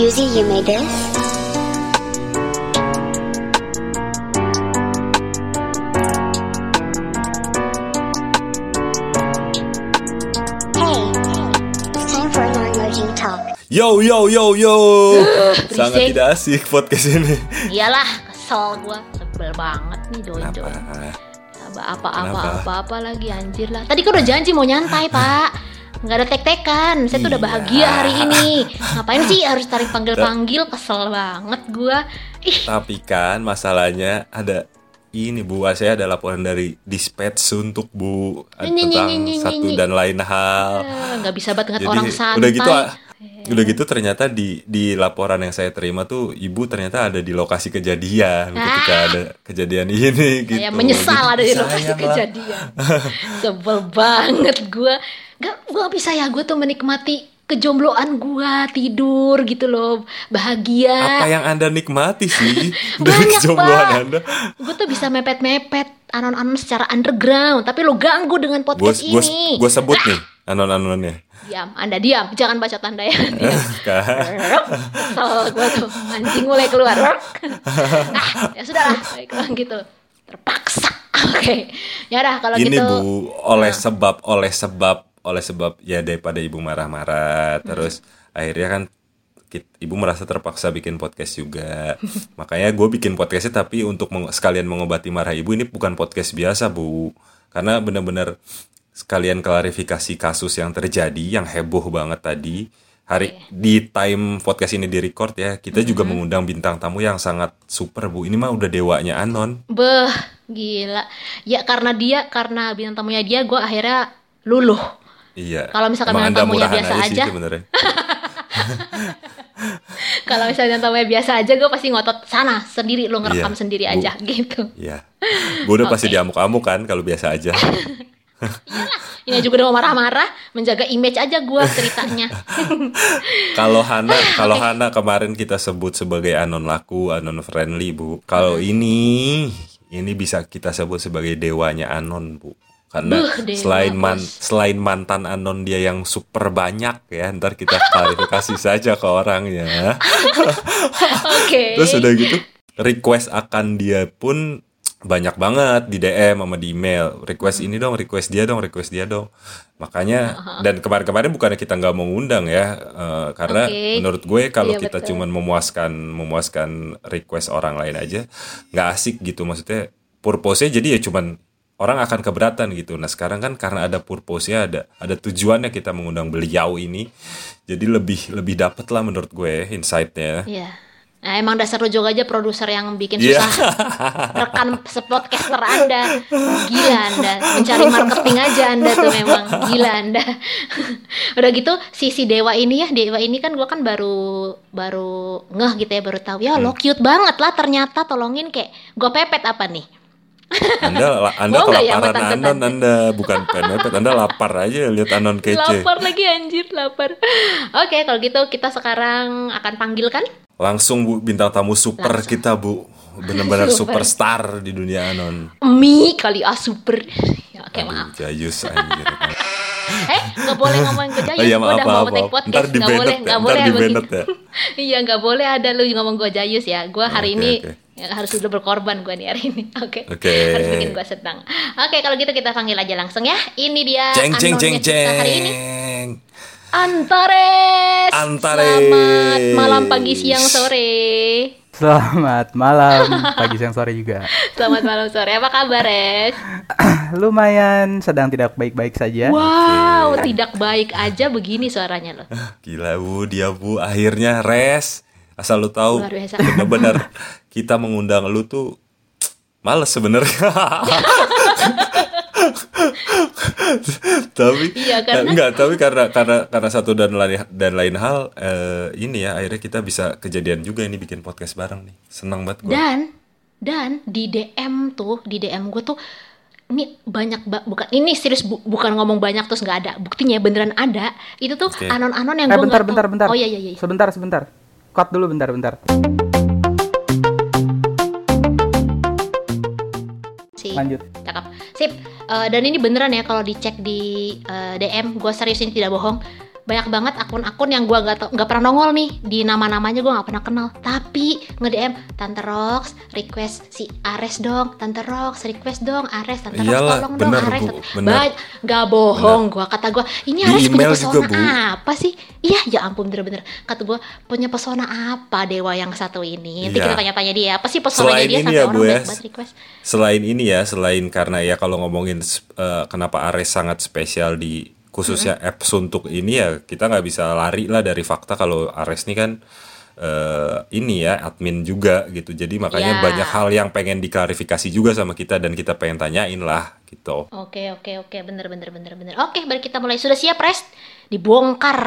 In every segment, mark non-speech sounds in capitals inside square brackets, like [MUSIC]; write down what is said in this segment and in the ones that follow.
Yuzi, you made this? Hey, it's time for non-merging talk. Yo yo yo yo. [GASPS] Sangat tidak asik podcast ini. Iyalah, kesel gua, sebel banget nih dojo. Apa? Apa apa apa apa lagi anjir lah. Tadi kan udah janji mau nyantai, Pak. Nggak ada tek-tekan. Saya tuh udah Iya. bahagia hari ini. [LAUGHS] Ngapain sih harus tarik panggil-panggil? Kesel banget gua. Ih, Tapi kan masalahnya ada ini Bu, saya ada laporan dari dispatch untuk Bu Nyi, tentang nyi, nyi, satu dan lain hal. eh, nggak bisa banget Jadi orang santai. udah gitu ah, udah gitu ternyata di di laporan yang saya terima tuh ibu ternyata ada di lokasi kejadian ketika ada kejadian [LAUGHS] ini gitu. Saya menyesal ada di lokasi Sayang lah. kejadian. [LAUGHS] Sebel banget gua. Gak, gua bisa ya gua tuh menikmati kejombloan gua tidur gitu loh bahagia Apa yang Anda nikmati sih [LAUGHS] dari banyak kejombloan pak Anda? gue tuh bisa mepet-mepet anon-anon secara underground tapi lo ganggu dengan Gue podcast gue ini gue sebut nih anon-anonnya. Diam anda diam. Jangan baca tanda ya. Kan? kesel gue tuh. Anjing mulai keluar. Ah ya sudah lah. Baiklah gitu. Terpaksa. Oke. Ya udah kalau Ini gitu. Bu, oleh sebab oleh sebab oleh sebab ya daripada Ibu marah-marah terus akhirnya kan Ibu merasa terpaksa bikin podcast juga. [LAUGHS] Makanya gue bikin podcastnya tapi untuk meng- sekalian mengobati marah Ibu ini bukan podcast biasa Bu. Karena benar-benar sekalian klarifikasi kasus yang terjadi yang heboh banget tadi. Hari di time podcast ini di record ya, kita juga mengundang bintang tamu yang sangat super Bu. Ini mah udah dewanya Anon. beh gila ya karena dia karena bintang tamunya dia gue akhirnya luluh Iya. Kalau misalkan Emang bintang [LAUGHS] tamunya biasa aja. sebenarnya. Kalau misalnya tamunya biasa aja, gue pasti ngotot sana sendiri, lo ngerekam Iya, sendiri Bu. aja [LAUGHS] gitu. Iya. Gue udah pasti Oke. diamuk-amuk kan kalau biasa aja. [LAUGHS] Ini juga udah mau marah-marah, menjaga image aja gue ceritanya. [LAUGHS] kalau Hana, kalau Hana kemarin kita sebut sebagai anon laku, anon friendly, Bu. Kalau Hmm. ini ini bisa kita sebut sebagai dewanya anon, Bu. Karena Buh, dewa, selain man, bos. selain mantan anon dia yang super banyak ya, ntar kita klarifikasi [LAUGHS] saja ke orangnya. [LAUGHS] Oke. Terus udah gitu request akan dia pun banyak banget di DM sama di email. Request ini dong, request dia dong, request dia dong. Makanya dan kemarin-kemarin bukannya kita nggak mau ngundang ya, eh, karena Oke. menurut gue kalau Iya, kita betul. cuman memuaskan memuaskan request orang lain aja nggak asik gitu maksudnya. Purpose-nya jadi ya cuman orang akan keberatan gitu. Nah sekarang kan karena ada purpose-nya ada ada tujuannya kita mengundang beliau ini, jadi lebih lebih dapet lah menurut gue insight-nya. Iya. Nah, emang dasar lo juga aja produser yang bikin Iya. susah rekan sepodcaster Anda. Gila Anda, mencari marketing aja Anda tuh memang gila Anda. [LAUGHS] Udah gitu si si Dewa ini ya, Dewa ini kan gua kan baru baru ngeh gitu ya, baru tahu ya Hmm. lo cute banget lah ternyata tolongin kayak gua pepet apa nih? Anda [LAUGHS] Anda Mau ya kelaparan tante-tante? Anon Anda bukan penepet Anda lapar aja lihat Anon kece. Lapar lagi anjir, lapar. [LAUGHS] Oke, kalau gitu kita sekarang akan panggilkan Langsung Bu bintang tamu super Langsung. kita Bu. Benar-benar Super. [LAUGHS] superstar di dunia Anon. mie kali ah super. Ya, Oke, Aduh, maaf. Jayus anjir. [LAUGHS] Eh, nggak boleh ngomongin gue jayus. Oh iya, maaf, udah mau maaf, take podcast. Ntar Nggak boleh, ya, nggak boleh begitu. ya. [LAUGHS] iya, nggak boleh ada lu ngomong gue jayus ya. Gue hari Oke, ini oke. ya, harus udah berkorban gue nih hari ini. Oke. Oke. Harus bikin gue senang. Oke, kalau gitu kita panggil aja langsung ya. Ini dia Jeng jeng anonnya jeng kita hari ini. Antares. Antares. Selamat malam, pagi, siang, sore. Selamat malam, pagi siang sore juga. [LAUGHS] Selamat malam, sore. Apa kabar, Res? [CLEARS THROAT] Lumayan sedang tidak baik-baik saja. Wow, tidak baik aja begini suaranya loh. Gila Bu, dia Bu akhirnya res. Asal lu tahu bener-bener [LAUGHS] kita mengundang lu tuh males sebenarnya. [LAUGHS] [LAUGHS] tapi Iya, karena- enggak, tapi karena karena karena satu dan lain dan lain hal eh, ini ya akhirnya kita bisa kejadian juga ini bikin podcast bareng nih. Senang banget gua. Dan dan di DM tuh, di DM gue tuh ini banyak ba- bukan ini serius bu- bukan ngomong banyak terus nggak ada buktinya beneran ada itu tuh anon-anon yang Eh gue bentar, bentar, bentar. oh iya iya iya Sebentar, sebentar. Cut dulu bentar, bentar. Si Lanjut. cakep. Sip. Eh, dan ini beneran ya kalau dicek di eh, DM gue serius ini tidak bohong banyak banget akun-akun yang gua nggak tau- nggak pernah nongol nih di nama-namanya gua nggak pernah kenal tapi nge DM Tante Rox request si Ares dong Tante Rox request dong Ares Tante Rox tolong dong bener, Ares Bu, bener. Ba- nggak bohong gua kata gua ini Di Ares punya pesona juga, Bu. apa sih iya ya ampun bener-bener kata gua punya pesona apa dewa yang satu ini nanti Iya. kita tanya-tanya dia apa sih pesonanya Selain dia sampai ya, orang Bu, ya. request Selain ini ya, selain karena ya kalau ngomongin eh, kenapa Ares sangat spesial di khususnya app suntuk ini ya kita nggak bisa lari lah dari fakta kalau Ares ini kan eh, ini ya admin juga gitu. Jadi makanya Ya. banyak hal yang pengen diklarifikasi juga sama kita dan kita pengen tanyain lah gitu. Oke oke oke bener bener bener bener. Oke mari kita mulai sudah siap Res dibongkar.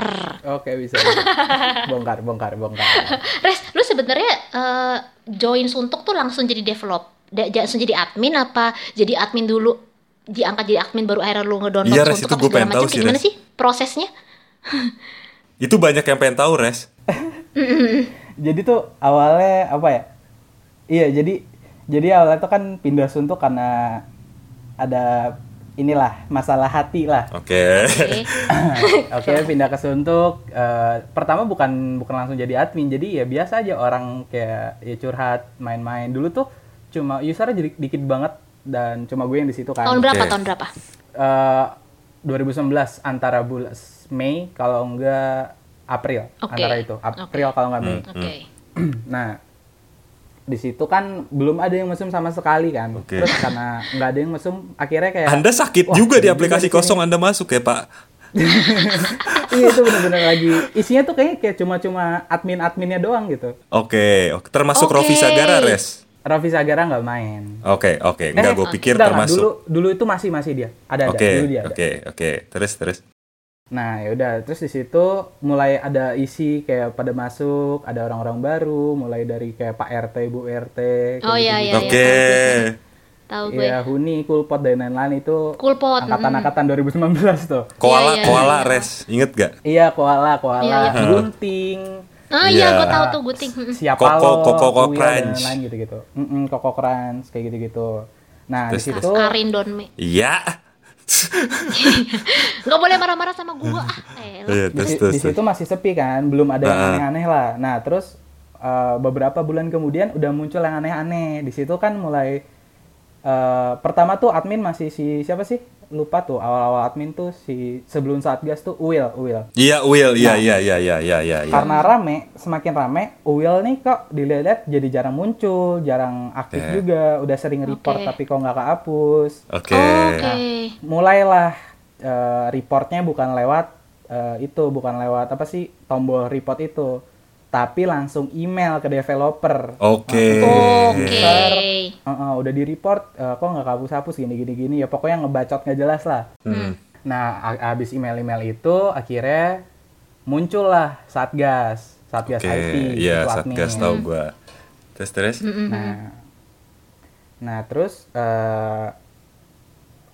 Oke bisa. bisa. [LAUGHS] bongkar, bongkar, bongkar. Res lu sebenarnya eh, join suntuk tuh langsung jadi develop, langsung jadi admin apa jadi admin dulu diangkat jadi admin baru akhirnya lu ngedownload Iya, Res, itu segala pengen tahu sih, gimana Res. sih prosesnya? [LAUGHS] Itu banyak yang pengen tahu, Res. jadi tuh awalnya apa ya? Iya, jadi jadi awalnya tuh kan pindah suntuk karena ada inilah masalah hati lah. Oke. Oke. [LAUGHS] Oke, pindah ke Suntuk. Eh, pertama bukan bukan langsung jadi admin, jadi ya biasa aja orang kayak ya curhat, main-main. Dulu tuh cuma usernya jadi dikit banget dan cuma gue yang di situ kan. Tahun berapa? Oke. Tahun berapa? Eh, 2019 antara bulan Mei kalau enggak April Oke. antara itu April kalau enggak Mei. Oke. [CLEARS THROAT] Nah di situ kan belum ada yang mesum sama sekali kan. Oke. Terus karena nggak ada yang mesum, akhirnya kayak Anda sakit Wah, juga di aplikasi di sini. kosong Anda masuk ya, Pak. [LAUGHS] iya itu bener-bener lagi isinya tuh kayaknya kayak cuma-cuma admin-adminnya doang gitu. Oke, oke. termasuk Oke. Rofi Sagara, Res. Raffi Sagara nggak main. Oke, oke. Enggak, Eh, gue pikir enggak, termasuk. Dulu dulu itu masih masih dia. Ada ada Oke, dulu dia ada. oke, oke. Terus, terus. Nah, ya udah terus di situ mulai ada isi kayak pada masuk, ada orang-orang baru, mulai dari kayak Pak RT, Bu RT. Oh iya iya. gitu-gitu. Oke. iya, Tahu gue. Iya, Huni, Kulpot dan lain-lain itu Kulpot. angkatan-angkatan 2019 tuh. Koala, Iya, iya, koala, iya. Res. Ingat gak? Iya, koala, koala, Iya, iya. gunting, Ah iya, Iya. gue tahu tuh Guting. Siapa Koko, lo, Koko Uil, Crunch. dan lain gitu-gitu. Mm-mm, Koko Crunch, kayak gitu-gitu. Nah, di situ Arin Donme. Iya. [LAUGHS] Nggak boleh marah-marah sama gua. [LAUGHS] Ah. Iya, di, terus, si- terus, di situ masih sepi kan, belum ada yang aneh-aneh lah. Nah, terus eh, beberapa bulan kemudian udah muncul yang aneh-aneh. Di situ kan mulai eh, pertama tuh admin masih si siapa sih? Lupa tuh awal-awal admin tuh si sebelum Satgas tuh Uil, Uil. Iya, Will. Iya, Nah. iya, iya, iya, iya, iya. iya. Karena rame, semakin rame, Uil nih kok dilihat jadi jarang muncul, jarang aktif Oke. juga, udah sering report Oke. tapi kok nggak kehapus. Oke. Oke. mulailah eh, reportnya bukan lewat eh, itu bukan lewat apa sih tombol report itu tapi langsung email ke developer Oke. Oke. Eh, eh, udah di report eh, kok nggak hapus hapus gini gini gini ya pokoknya ngebacot nggak jelas lah Hmm. nah abis email email itu akhirnya muncullah satgas satgas Oke. IT Iya, itu Satgas tahu gua. Terus, terus. Nah, nah terus eh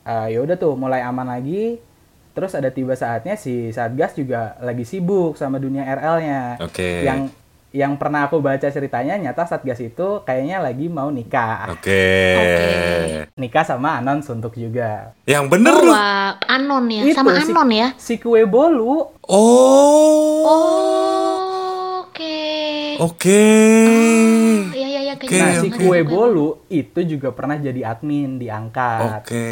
eh, ya udah tuh mulai aman lagi. Terus ada tiba saatnya si Satgas juga lagi sibuk sama dunia RL-nya. Oke. Yang yang pernah aku baca ceritanya nyata Satgas itu kayaknya lagi mau nikah. Oke. Oke. Nikah sama Anon Suntuk juga. Yang bener Oh, lu. wah, Anon ya, Itu sama si- Anon ya. Si kue bolu. Oh. Oh, oke. Oke. Iya iya iya Oke, kayaknya. Nah, si oke. kue bolu itu juga pernah jadi admin diangkat. Oke,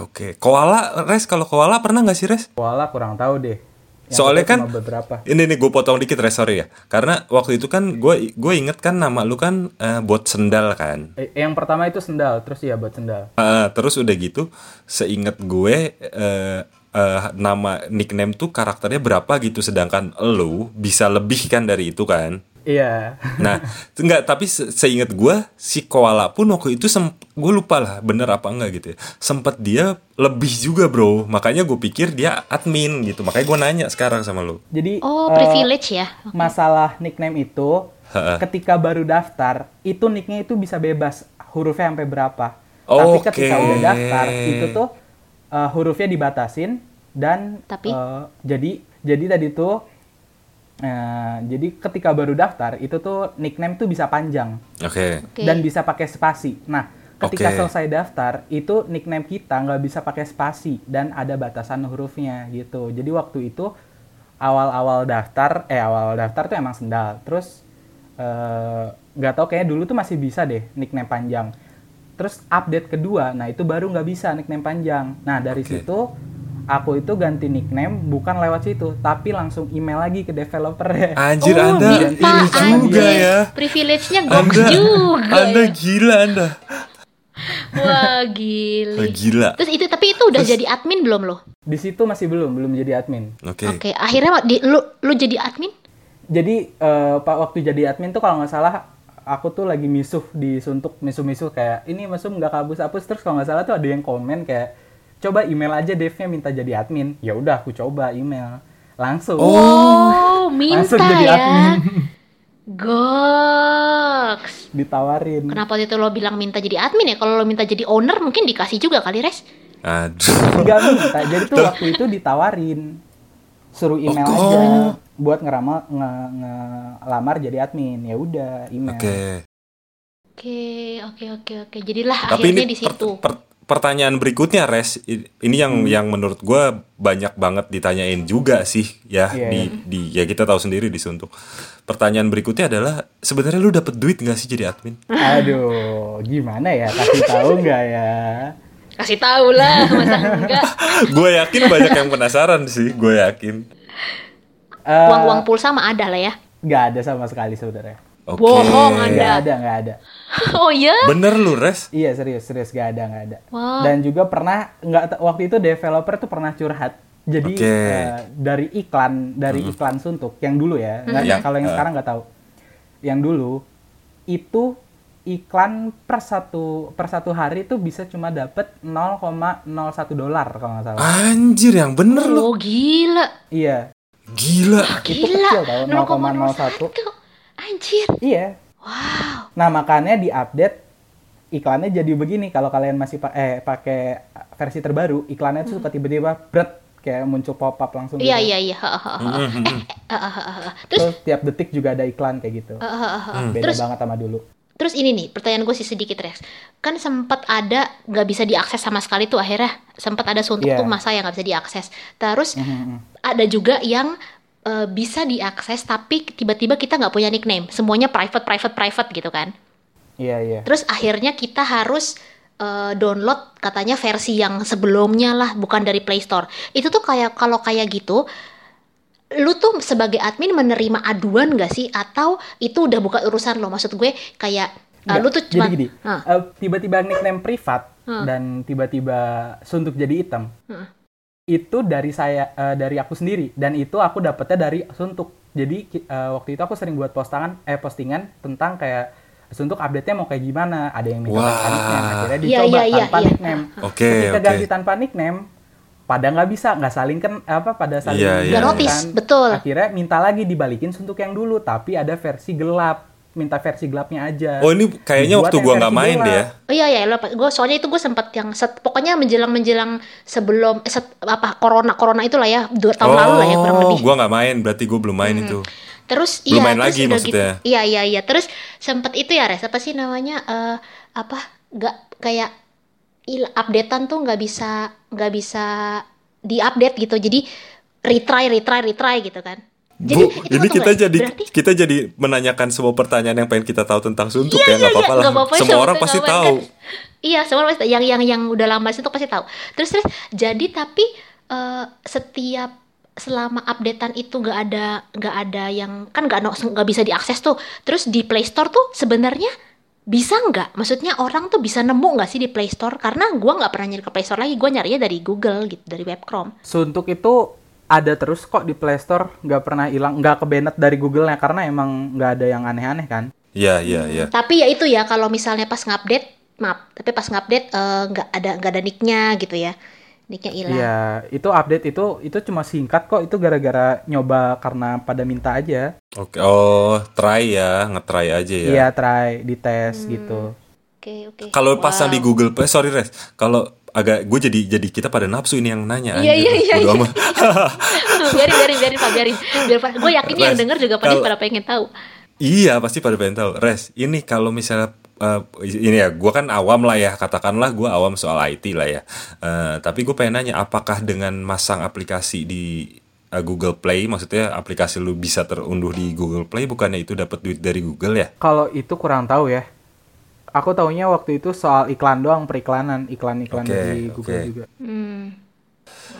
oke. Koala, Res, kalau koala pernah nggak sih, Res? Koala kurang tahu deh. Yang Soalnya kan beberapa. ini nih gue potong dikit Res, sorry ya. Karena waktu itu kan gue gue inget kan nama lu kan eh, bot sendal kan. Eh, yang pertama itu sendal, terus ya buat sendal. Ah, terus udah gitu, seinget gue eh, eh, nama nickname tuh karakternya berapa gitu, sedangkan lu bisa lebih kan dari itu kan. Iya. Nah, enggak, tapi se- seinget gue si koala pun waktu itu gue lupa lah bener apa enggak gitu ya. Sempet dia lebih juga bro, makanya gue pikir dia admin gitu. Makanya gue nanya sekarang sama lu. Jadi Oh, eh, privilege ya. masalah nickname itu ketika baru daftar itu nicknya itu bisa bebas hurufnya sampai berapa. Oke. Tapi ketika udah daftar itu tuh eh, hurufnya dibatasin dan Tapi? eh, jadi jadi tadi tuh eh, jadi ketika baru daftar itu tuh nickname tuh bisa panjang. Oke. Oke. dan bisa pakai spasi. Nah, ketika Oke. selesai daftar, itu nickname kita nggak bisa pakai spasi dan ada batasan hurufnya gitu. Jadi waktu itu awal-awal daftar eh awal daftar tuh emang sendal terus eh, nggak tahu kayaknya dulu tuh masih bisa deh nickname panjang terus update kedua nah itu baru nggak bisa nickname panjang nah dari Oke. situ aku itu ganti nickname bukan lewat situ tapi langsung email lagi ke developer Anjir oh, Anda minta ini juga anjir. ya. Privilege-nya Anda, juga. Anda ya. gila Anda. Wah, Wah, gile. gila. Terus itu tapi itu udah jadi admin belum lo? di situ masih belum belum jadi admin Oke. Oke, akhirnya di, lu lu jadi admin? jadi eh, pak waktu jadi admin tuh kalau nggak salah aku tuh lagi misuh di suntuk misuh-misuh kayak ini mesum nggak kabus-hapus terus kalau nggak salah tuh ada yang komen kayak coba email aja devnya minta jadi admin ya udah aku coba email langsung Oh, minta Langsung jadi ya. admin. Goks. ditawarin Kenapa itu lo bilang minta jadi admin ya? Kalau lo minta jadi owner mungkin dikasih juga kali, Res. Aduh. nggak minta jadi tuh waktu itu ditawarin suruh email Oh, aja oh. buat ngeramal nge, ngelamar jadi admin ya udah email Oke. Oke, oke, oke, oke. Jadilah Tapi akhirnya ini di situ. per- per- pertanyaan berikutnya res ini yang yang menurut gua banyak banget ditanyain juga sih ya Iya, di di ya kita tahu sendiri di Suntuk. Pertanyaan berikutnya adalah sebenarnya lu dapet duit nggak sih jadi admin? aduh gimana ya kasih tahu nggak ya Kasih tahu lah, masa enggak? [LAUGHS] gue yakin banyak yang penasaran sih, gue yakin. Eh, Uang-uang pulsa mah ada lah ya. nggak ada sama sekali sebenarnya Oke. Bohong Anda. nggak ada nggak ada [LAUGHS] Oh iya? Bener lu res? Iya serius serius gak ada nggak ada. Wah. Dan juga pernah nggak waktu itu developer tuh pernah curhat. Jadi Oke. eh, dari iklan dari iklan suntuk yang dulu ya. nggak- Yang- Kalau yang eh. sekarang nggak tahu. Yang dulu itu iklan per satu per satu hari itu bisa cuma dapet 0,01 dolar kalau nggak salah. Anjir yang bener lu. Oh gila. Iya. Gila. Itu Gila. kecil tau, 0,01. Anjir. Iya. Wow. Nah makanya di update iklannya jadi begini kalau kalian masih pa- eh pakai versi terbaru iklannya tuh suka tiba-tiba bret kayak muncul pop up langsung Iya gitu. iya iya. Terus tiap detik juga ada iklan kayak gitu ha. beda terus banget sama dulu terus ini nih pertanyaan gue sih sedikit Rex. Kan sempat ada nggak bisa diakses sama sekali tuh akhirnya sempat ada suntuk Iya. tuh masa yang nggak bisa diakses. Terus Mhm. ada juga yang eh, bisa diakses tapi tiba-tiba kita nggak punya nickname. Semuanya private private private gitu kan. iya iya Terus akhirnya kita harus eh, download katanya versi yang sebelumnya lah, bukan dari Play Store. Itu tuh kayak kalau kayak gitu, lu tuh sebagai admin menerima aduan gak sih? Atau itu udah bukan urusan lo? Maksud gue kayak eh, Nggak, lu tuh cuma jadi gini eh, tiba-tiba nickname privat Hmm. dan tiba-tiba suntuk jadi hitam Hmm. Itu dari saya eh, dari aku sendiri dan itu aku dapetnya dari suntuk jadi eh, waktu itu aku sering buat postingan eh postingan tentang kayak suntuk update-nya mau kayak gimana ada yang minta tanpa nickname akhirnya Iya, dicoba iya, iya, tanpa iya. nickname Oke, ketika oke. ganti tanpa nickname pada nggak bisa nggak saling kan apa pada saling iya, Nggak iya. notice, kan. betul. akhirnya minta lagi dibalikin suntuk yang dulu tapi ada versi gelap minta versi gelapnya aja Oh ini kayaknya waktu gua nggak main deh ya. Oh iya ya, lo gue soalnya itu gue sempat yang set, pokoknya menjelang menjelang sebelum eh, set- apa corona corona itulah ya dua tahun lalu lah ya kurang Oh, lebih. gua nggak main, berarti gua belum main itu. Terus Belum iya, main terus lagi udah maksudnya. Gitu. Iya iya iya. Terus sempet itu ya res apa sih namanya eh apa nggak kayak il updatean tuh nggak bisa nggak bisa diupdate gitu. Jadi retry retry retry gitu kan. Bu, itu ini kita jadi berarti kita jadi menanyakan semua pertanyaan yang pengen kita tahu tentang suntuk Iya, ya nggak iya, apa-apa iya, lah. nggak apa-apa, Semua siapa orang pasti tahu. kan. [LAUGHS] Iya, semua orang pasti yang yang yang udah lama itu pasti tahu. Terus terus jadi tapi eh, setiap selama updatean itu nggak ada nggak ada yang kan nggak nggak bisa diakses tuh. Terus di Play Store tuh sebenarnya bisa nggak? Maksudnya orang tuh bisa nemu nggak sih di Play Store? Karena gua nggak pernah nyari ke Play Store lagi. Gua nyarinya dari Google gitu, dari web Chrome. Suntuk itu ada terus kok di Play Store, nggak pernah hilang, nggak kebenet dari Google-nya karena emang nggak ada yang aneh-aneh kan. Iya, iya, iya. Tapi ya itu ya kalau misalnya pas ngupdate, maaf, tapi pas ngupdate eh, nggak ada nggak ada nicknya gitu ya. Nicknya hilang. Iya, itu update itu itu cuma singkat kok, itu gara-gara nyoba karena pada minta aja. Oke. Oh, try ya, nge-try aja ya. Iya, try, dites gitu. Oke oke. Kalau Wow. pasang di Google Play, sorry Res, kalau agak gue jadi jadi kita pada nafsu ini yang nanya. Iya, iya, iya, iya. [LAUGHS] biarin biarin biarin pak biarin biar Pak. gue yakin yang Res, denger juga pasti pada pengen tahu Iya pasti pada pengen tahu. Res, ini kalau misalnya eh, ini ya, gue kan awam lah ya, katakanlah gue awam soal IT lah ya. Eh, tapi gue pengen nanya, apakah dengan masang aplikasi di uh, Google Play, maksudnya aplikasi lu bisa terunduh di Google Play, bukannya itu dapat duit dari Google ya? Kalau itu kurang tahu ya. Aku taunya waktu itu soal iklan doang, periklanan, iklan-iklan Oke, dari Google oke. juga. Hmm.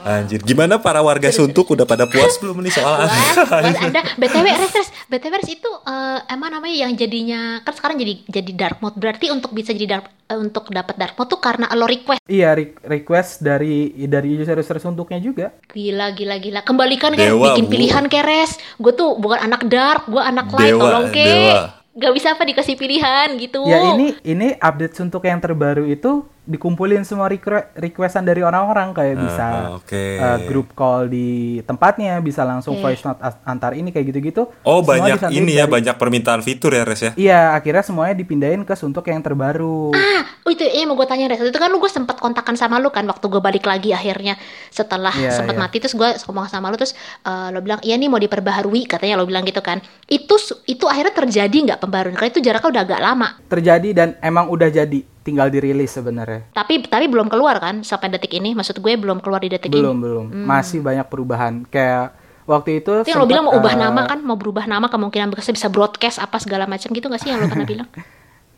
Anjir, gimana para warga suntuk? Udah pada puas belum nih soal Wah, buat anda btw res res. Btw res itu eh, emang namanya yang jadinya kan sekarang jadi jadi dark mode. Berarti untuk bisa jadi dark eh, untuk dapat dark mode tuh karena lo request? Iya, re- request dari dari user-user suntuknya juga. gila gila gila. Kembalikan Dewa, bikin pilihan kayak res. Gue tuh bukan anak dark gue anak light Dewa, tolong ke dewa. Gak bisa apa dikasih pilihan gitu. Ya ini ini update suntuk yang terbaru itu dikumpulin semua requ- requestan dari orang-orang kayak bisa Ah, oke. uh, grup call di tempatnya, bisa langsung Oke. voice note antar ini kayak gitu-gitu. Oh Semua banyak ini ya, dari- banyak permintaan fitur ya Res ya? Iya, akhirnya semuanya dipindahin ke suntuk yang terbaru. Ah, oh itu ya mau gue tanya Res. Itu kan lu gue sempat kontakan sama lu kan waktu gue balik lagi akhirnya setelah Iya, sempat iya. mati terus gue ngomong sama lu terus eh, lo bilang iya nih mau diperbaharui katanya lo bilang gitu kan. Itu itu akhirnya terjadi nggak pembaruan? Karena itu jaraknya udah agak lama. Terjadi dan emang udah jadi, tinggal dirilis sebenarnya. Tapi tapi belum keluar kan sampai detik ini. Maksud gue belum keluar di detik Belum, ini. belum. Masih banyak perubahan. Kayak waktu itu Itu yang lo bilang mau ubah uh, nama kan, mau berubah nama kemungkinan bisa bisa broadcast apa segala macam gitu gak sih yang lo pernah [LAUGHS] bilang?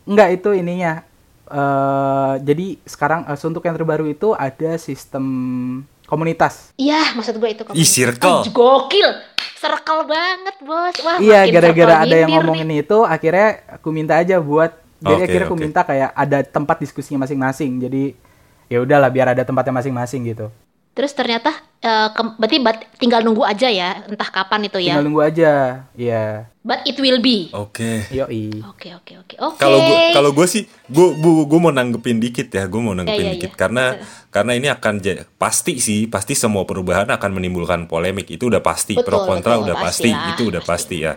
Enggak itu ininya. eh jadi sekarang eh, suntuk yang terbaru itu ada sistem komunitas. Iya, maksud gue itu. Ih, circle. Ah, gokil. Circle banget, Bos. Wah, iya, gara-gara ada yang ngomongin nih. itu, akhirnya aku minta aja buat. Jadi Oke, akhirnya aku oke. minta kayak ada tempat diskusinya masing-masing. Jadi ya udahlah biar ada tempatnya masing-masing gitu. Terus ternyata eh, ke- berarti bat- tinggal nunggu aja ya, entah kapan itu ya. Tinggal nunggu aja. Iya. But it will be. Oke. Yoi. Oke, oke, oke. Oke. Kalau gue kalau gue sih gue gue mau nanggepin dikit ya, gue mau nanggepin Ya, ya, dikit ya. karena karena ini akan pasti sih pasti semua perubahan akan menimbulkan polemik itu udah pasti pro Betul, kontra betul, udah pasti pastilah, itu udah pasti ya.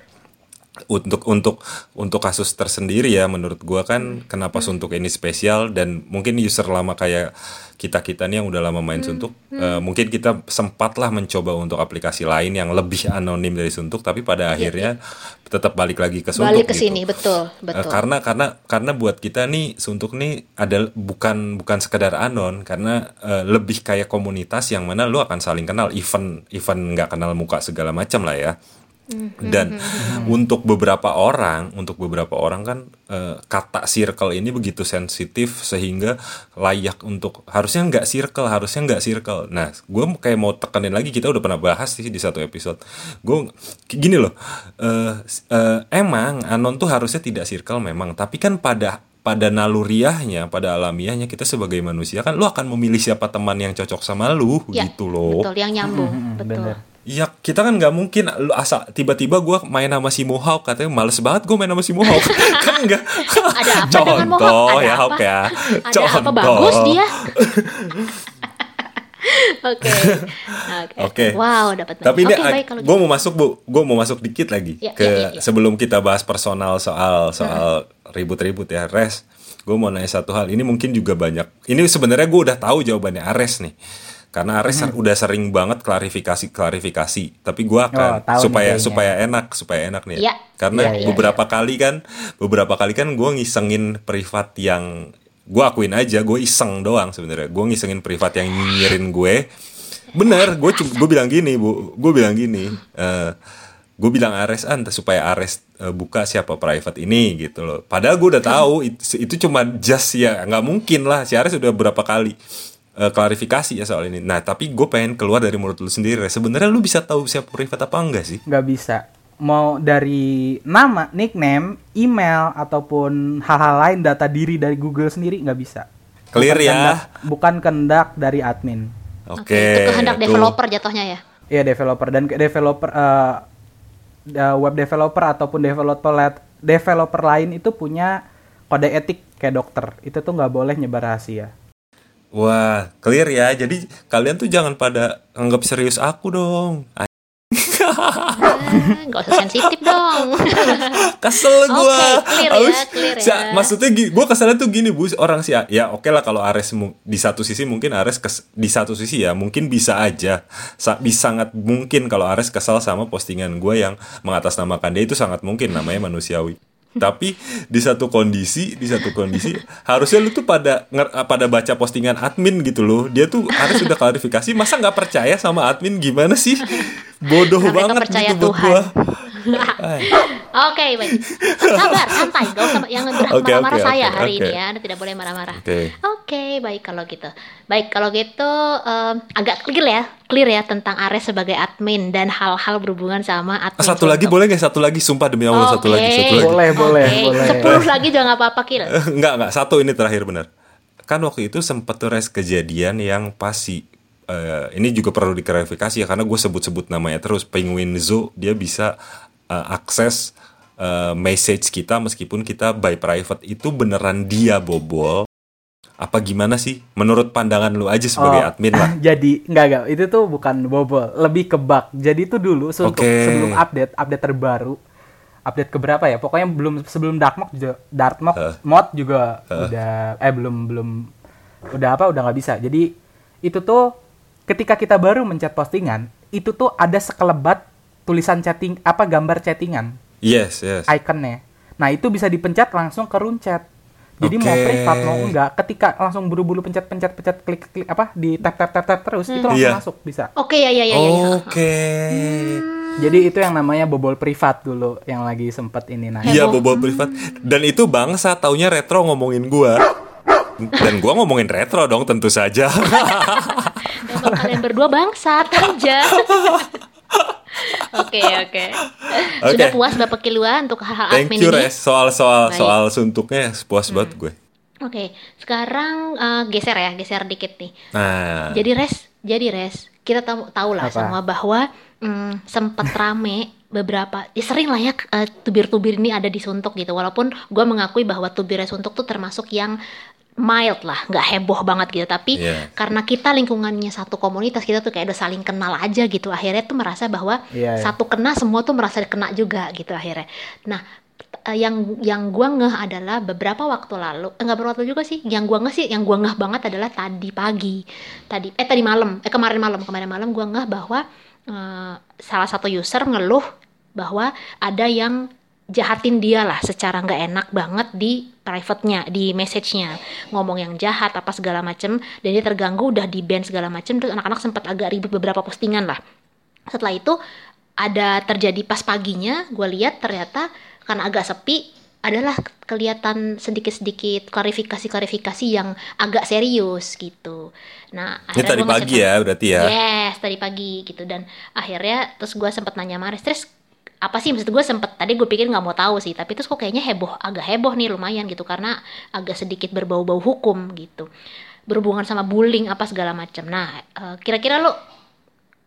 Untuk untuk untuk kasus tersendiri ya menurut gua Hmm. kan kenapa suntuk ini spesial dan mungkin user lama kayak kita kita nih yang udah lama Hmm. main suntuk eh, mungkin kita sempatlah mencoba untuk aplikasi lain yang lebih anonim dari suntuk tapi pada akhirnya tetap balik lagi ke suntuk Iya, Balik ke gitu. sini, betul, Eh, betul. karena karena karena buat kita nih suntuk nih ada bukan bukan sekedar anon karena eh, lebih kayak komunitas yang mana lu akan saling kenal event event nggak kenal muka segala macam lah ya dan untuk beberapa orang untuk beberapa orang kan eh, kata circle ini begitu sensitif sehingga layak untuk harusnya nggak circle harusnya nggak circle nah gue kayak mau tekenin lagi kita udah pernah bahas sih di satu episode gue gini loh eh, eh, emang anon tuh harusnya tidak circle memang tapi kan pada pada naluriahnya, pada alamiahnya kita sebagai manusia kan lu akan memilih siapa teman yang cocok sama lu Ya, gitu loh. Betul, yang nyambung, Hmm, betul. bener. Iya, kita kan nggak mungkin lu asal tiba-tiba gua main sama si Mohawk katanya males banget gue main sama si Mohawk [LAUGHS] [LAUGHS] kan enggak Ada apa dengan Mohawk? contoh Ada ya apa? Hawk ya Ada [LAUGHS] contoh apa bagus dia? Oke. Oke. Wow, dapat Tapi ini kalau gue gitu. mau masuk bu, gue mau masuk dikit lagi Ya, ke ya, ya, ya. sebelum kita bahas personal soal soal ribut-ribut ya res. Gue mau nanya satu hal. Ini mungkin juga banyak. Ini sebenarnya gue udah tahu jawabannya Ares nih. Karena Ares Hmm. udah sering banget klarifikasi klarifikasi. Tapi gue akan Oh, tahu nih supaya kayaknya. supaya enak supaya enak nih. Ya. Karena Ya, ya, beberapa kali kan beberapa kali kan gue ngisengin privat yang gue akuin aja gue iseng doang sebenarnya. Gue ngisengin privat yang nyinyirin gue bener gue gue bilang gini bu gue bilang gini eh gue bilang Ares ah, entah supaya Ares eh, buka siapa private ini gitu loh padahal gue udah tahu itu, itu cuma just ya nggak mungkin lah si Ares udah berapa kali eh, klarifikasi ya soal ini. Nah tapi gue pengen keluar dari mulut lu sendiri sebenarnya lu bisa tahu siapa private apa enggak sih? Nggak bisa. Mau dari nama nickname email ataupun hal-hal lain data diri dari Google sendiri nggak bisa. Clear Bukan ya. kehendak- bukan kehendak dari admin. Oke Oke, itu kehendak tuh. developer jatuhnya ya. Iya developer. Dan ke- developer eh, eh, web developer ataupun developer developer lain itu punya kode etik kayak dokter. Itu tuh nggak boleh nyebar rahasia wah clear ya. Jadi kalian tuh jangan pada anggap serius aku dong. Ah, [LAUGHS] Nggak usah sensitif dong. [LAUGHS] kesel gua. Oke, clear ya, clear ya. maksudnya gua keselnya tuh gini bu. Orang sih ya oke lah kalau Ares di satu sisi mungkin Ares kes- di satu sisi ya mungkin bisa aja. Sa- bisa sangat mungkin kalau Ares kesal sama postingan gua yang mengatasnamakan dia. Itu sangat mungkin namanya manusiawi tapi di satu kondisi di satu kondisi harusnya lu tuh pada pada baca postingan admin gitu loh. Dia tuh Ares sudah klarifikasi masa nggak percaya sama admin? Gimana sih Bodoh Sampai banget kepercaya gitu buat Tuhan. gua. Ay. [LAUGHS] [LAUGHS] Oke, baik. Sabar, santai. Gak usah yang [LAUGHS] berat Oke, marah-marah oke, saya oke, hari oke. ini ya. Anda tidak boleh marah-marah. Oke. Oke, baik kalau gitu. Baik, kalau gitu em, agak clear ya, clear ya tentang Ares sebagai admin dan hal-hal berhubungan sama admin. Satu lagi boleh nggak? Satu lagi, sumpah demi Allah satu Oke. lagi, satu lagi. Boleh, boleh, Oke, boleh. Sepuluh lagi juga nggak apa-apa, Kil. Enggak, enggak. Satu ini terakhir benar. Kan waktu itu sempat tuh res kejadian yang pasti eh, ini juga perlu diklarifikasi ya karena gue sebut-sebut namanya terus Penguin Zoo dia bisa eh, akses eh, message kita meskipun kita by private itu beneran dia bobol apa gimana sih menurut pandangan lu aja sebagai Oh, admin lah [LAUGHS] Jadi enggak enggak itu tuh bukan bobol, lebih ke bug. Jadi itu dulu untuk Oke. sebelum update, update terbaru. Update ke berapa ya? Pokoknya belum sebelum Dark Mode juga Dark Mode, Eh. mod juga udah eh belum belum udah apa udah nggak bisa. Jadi itu tuh ketika kita baru mencet postingan, itu tuh ada sekelebat tulisan chatting apa gambar chattingan yes yes ikonnya. Nah, itu bisa dipencet langsung ke room chat. Jadi mau Oke. privat mau enggak, ketika langsung buru-buru pencet-pencet pencet klik klik apa di tap tap tap tap terus itu langsung Iya. masuk bisa. Oke, ya, ya, ya, ya. ya. oke Jadi itu yang namanya bobol privat dulu yang lagi sempet ini nah. iya bobol privat dan itu bangsa taunya retro ngomongin gua dan gua ngomongin retro dong tentu saja [LAUGHS] Kalian berdua bangsat aja. [LAUGHS] Oke, oke. Sudah puas Bapak Kilua untuk hal-hal Thank admin you ini? Res soal soal Baik. soal suntuknya puas banget gue. Oke, sekarang eh, geser ya, geser dikit nih. Nah, Jadi res, jadi res, kita tahu tahu lah Apa? semua bahwa mm, sempat rame beberapa, ya sering lah ya eh, tubir-tubir ini ada di suntuk gitu. Walaupun gue mengakui bahwa tubir suntuk tuh termasuk yang mild lah, nggak heboh banget gitu. Tapi Iya. karena kita lingkungannya satu komunitas, kita tuh kayak udah saling kenal aja gitu. Akhirnya tuh merasa bahwa Iya, iya. satu kena semua tuh merasa kena juga gitu akhirnya. Nah eh, yang yang gua ngeh adalah beberapa waktu lalu enggak beberapa waktu juga sih yang gua ngeh sih yang gua ngeh banget adalah tadi pagi tadi eh tadi malam eh kemarin malam kemarin malam gua ngeh bahwa eh, salah satu user ngeluh bahwa ada yang jahatin dia lah secara nggak enak banget di private-nya, di message-nya. Ngomong yang jahat apa segala macem dan dia terganggu udah di ban segala macem terus anak-anak sempat agak ribut beberapa postingan lah. Setelah itu ada terjadi pas paginya gue lihat ternyata karena agak sepi adalah kelihatan sedikit-sedikit klarifikasi-klarifikasi yang agak serius gitu. Nah, ini tadi pagi ya berarti ya. Yes, tadi pagi gitu dan akhirnya terus gue sempet nanya Maris, terus apa sih maksud gue sempet tadi gue pikir nggak mau tahu sih tapi terus kok kayaknya heboh agak heboh nih lumayan gitu karena agak sedikit berbau-bau hukum gitu. Berhubungan sama bullying apa segala macam. Nah eh, kira-kira lo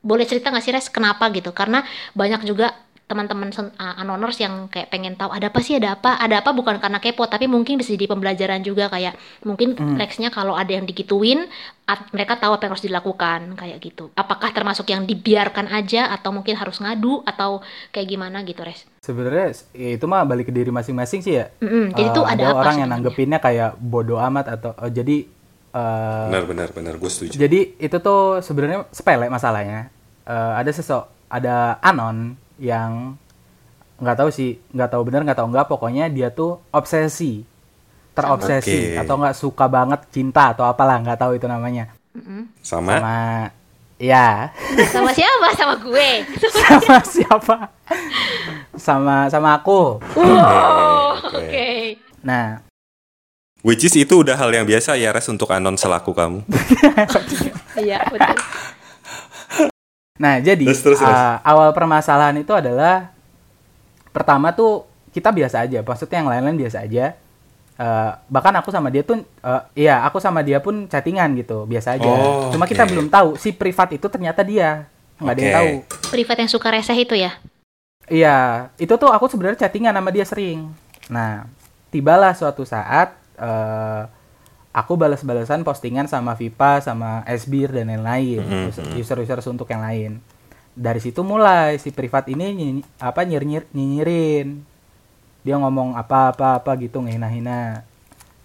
boleh cerita nggak sih res kenapa gitu? Karena banyak juga teman-teman uh, anoners yang kayak pengen tahu ada apa sih? Ada apa? Ada apa? Bukan karena kepo tapi mungkin bisa jadi pembelajaran juga kayak mungkin nextnya kalau ada yang digituin at- mereka tahu apa yang harus dilakukan kayak gitu. Apakah termasuk yang dibiarkan aja atau mungkin harus ngadu atau kayak gimana gitu res? Sebenarnya ya itu mah balik ke diri masing-masing sih ya. Mm-mm, jadi Eh, tuh ada apa orang yang nanggepinnya kayak bodoh amat atau oh, jadi eh, Benar benar benar. Gue setuju. Jadi itu tuh sebenarnya sepele masalahnya. Eh, ada sesok, ada anon yang nggak tahu sih, nggak tahu benar nggak tahu nggak. Pokoknya dia tuh obsesi, terobsesi Oke. atau nggak suka banget cinta atau apalah nggak tahu itu namanya. Sama, Sama, ya, sama siapa sama gue sama siapa? Sama sama aku. wow Oke, oke oke. Nah, which is itu udah hal yang biasa ya res untuk anon selaku kamu. iya betul Nah, jadi Terus, terus, terus. uh, awal permasalahan itu adalah pertama tuh kita biasa aja, maksudnya yang lain-lain biasa aja. Uh, bahkan aku sama dia tuh, uh, iya aku sama dia pun chattingan gitu, biasa aja. Oh, Cuma kita oke. belum tahu si privat itu ternyata dia, nggak ada yang Oke. tahu. privat yang suka reseh itu ya Iya, itu tuh aku sebenarnya chattingan sama dia sering. Nah, tibalah suatu saat eh aku balas-balasan postingan sama Vipa, sama Esbir dan lain-lain, Mhm, user- user-user untuk yang lain. Dari situ mulai si privat ini nyinyi- apa nyir-nyir nyinyirin. Dia ngomong apa-apa apa gitu ngehina-hina.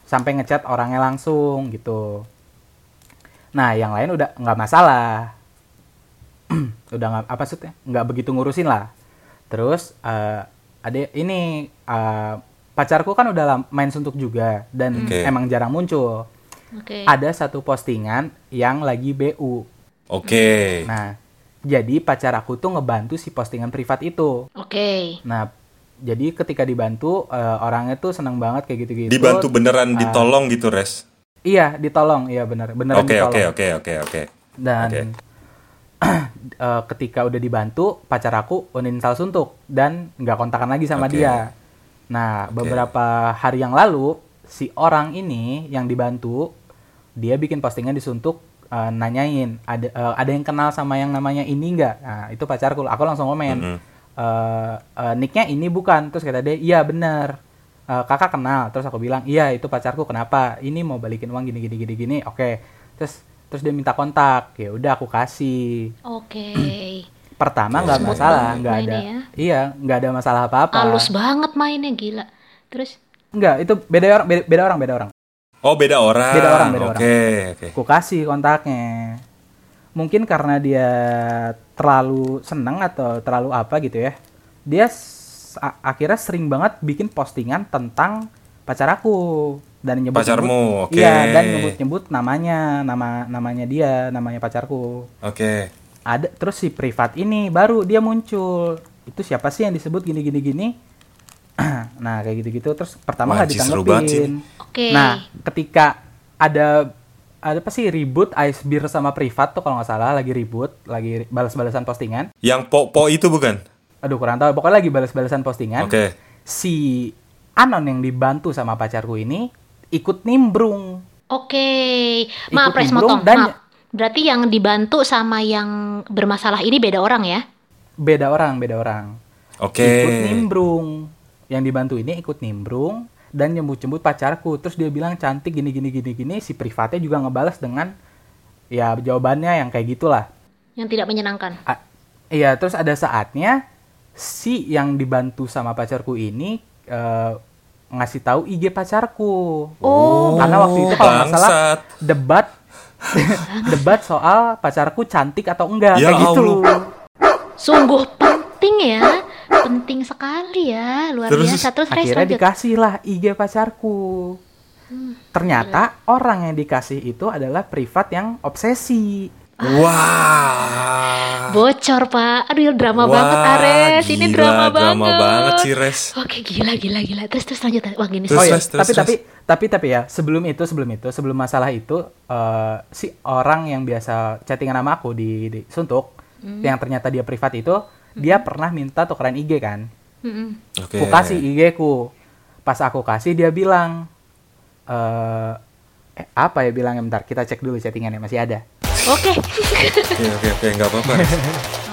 Sampai ngechat orangnya langsung gitu. Nah, yang lain udah nggak masalah. [CLEARS THROAT] udah nggak apa maksudnya nggak begitu ngurusin lah terus eh ada ini eh, pacarku kan udah main suntuk juga dan Oke. emang jarang muncul oke ada satu postingan yang lagi bu Oke. nah jadi pacar aku tuh ngebantu si postingan privat itu. Oke. Nah, jadi ketika dibantu eh, orangnya tuh seneng banget kayak gitu-gitu. Dibantu beneran Ah. ditolong gitu, Res. Iya, ditolong. Iya benar, beneran Oke, ditolong. oke, oke, oke, oke. Dan Oke. [CLEARS THROAT] eh, ketika udah dibantu, pacar aku uninstall suntuk dan nggak kontakan lagi sama Oke. dia. Nah, Oke. beberapa hari yang lalu si orang ini yang dibantu dia bikin postingan di suntuk eh, nanyain ada eh, ada yang kenal sama yang namanya ini nggak? Nah, itu pacarku. Aku langsung komen. Mm-mm. eh eh, nicknya ini bukan terus kata dia iya benar Eh, kakak kenal terus aku bilang iya itu pacarku kenapa ini mau balikin uang gini gini gini gini oke terus terus dia minta kontak ya udah aku kasih Oke. Pertama Oke, nggak smooth masalah nggak ada ya. iya nggak ada masalah apa apa Halus banget mainnya gila. Terus nggak itu beda orang beda, beda orang beda orang Oh, beda orang. Beda orang, beda Oke, oke. aku kasih kontaknya mungkin karena dia terlalu seneng atau terlalu apa gitu ya dia akhirnya sering banget bikin postingan tentang pacar aku dan nyebut Pacarmu, oke. iya dan nyebut nyebut namanya nama namanya dia namanya pacarku Oke. Ada terus si privat ini baru dia muncul itu siapa sih yang disebut gini gini gini [CLEARS THROAT] nah kayak gitu gitu terus pertama nggak ditanggepin oke. Nah, ketika ada ada apa sih ribut ice beer sama privat tuh kalau nggak salah lagi ribut, lagi balas-balasan postingan. Yang po-po itu bukan? Aduh kurang tahu, pokoknya lagi balas-balasan postingan. Oke. Si Anon yang dibantu sama pacarku ini ikut nimbrung. Oke. Maaf, Ikut Pres nimbrung motong. dan- Maaf. Berarti yang dibantu sama yang bermasalah ini beda orang ya? Beda orang, beda orang. Oke. Ikut nimbrung. Yang dibantu ini ikut nimbrung dan nyebut-nyebut pacarku. Terus dia bilang cantik gini gini gini gini. Si privatnya juga ngebalas dengan ya jawabannya yang kayak gitulah. Yang tidak menyenangkan. A- iya, terus ada saatnya si yang dibantu sama pacarku ini eh, ngasih tahu IG pacarku. Oh. Karena waktu itu kalau nggak salah bangsat. debat [LAUGHS] debat soal pacarku cantik atau enggak Ya kayak gitu. Sungguh penting ya. Penting sekali ya. Luar Terus, biasa. Terus Akhirnya lanjut. dikasih lah IG pacarku. Ternyata orang yang dikasih itu adalah privat yang obsesi. Wah. Bocor, Pak. Aduh, drama Wah, banget Ares. Ini gila, drama banget. drama banget sih, Res. Oke, gila gila gila. Terus terus lanjut. Wah, gini Terus, oh iya, terus, tapi terus. tapi tapi tapi ya sebelum itu sebelum itu sebelum masalah itu eh, si orang yang biasa chattingan sama aku di, di Suntuk Hmm. yang ternyata dia privat itu dia pernah minta tukeran IG kan. Mm-mm. Oke. Aku kasih IG ku. Pas aku kasih dia bilang eh eh, apa ya bilangnya bentar kita cek dulu chattingannya masih ada. Oke. Oke, oke, oke, nggak apa-apa. [LAUGHS]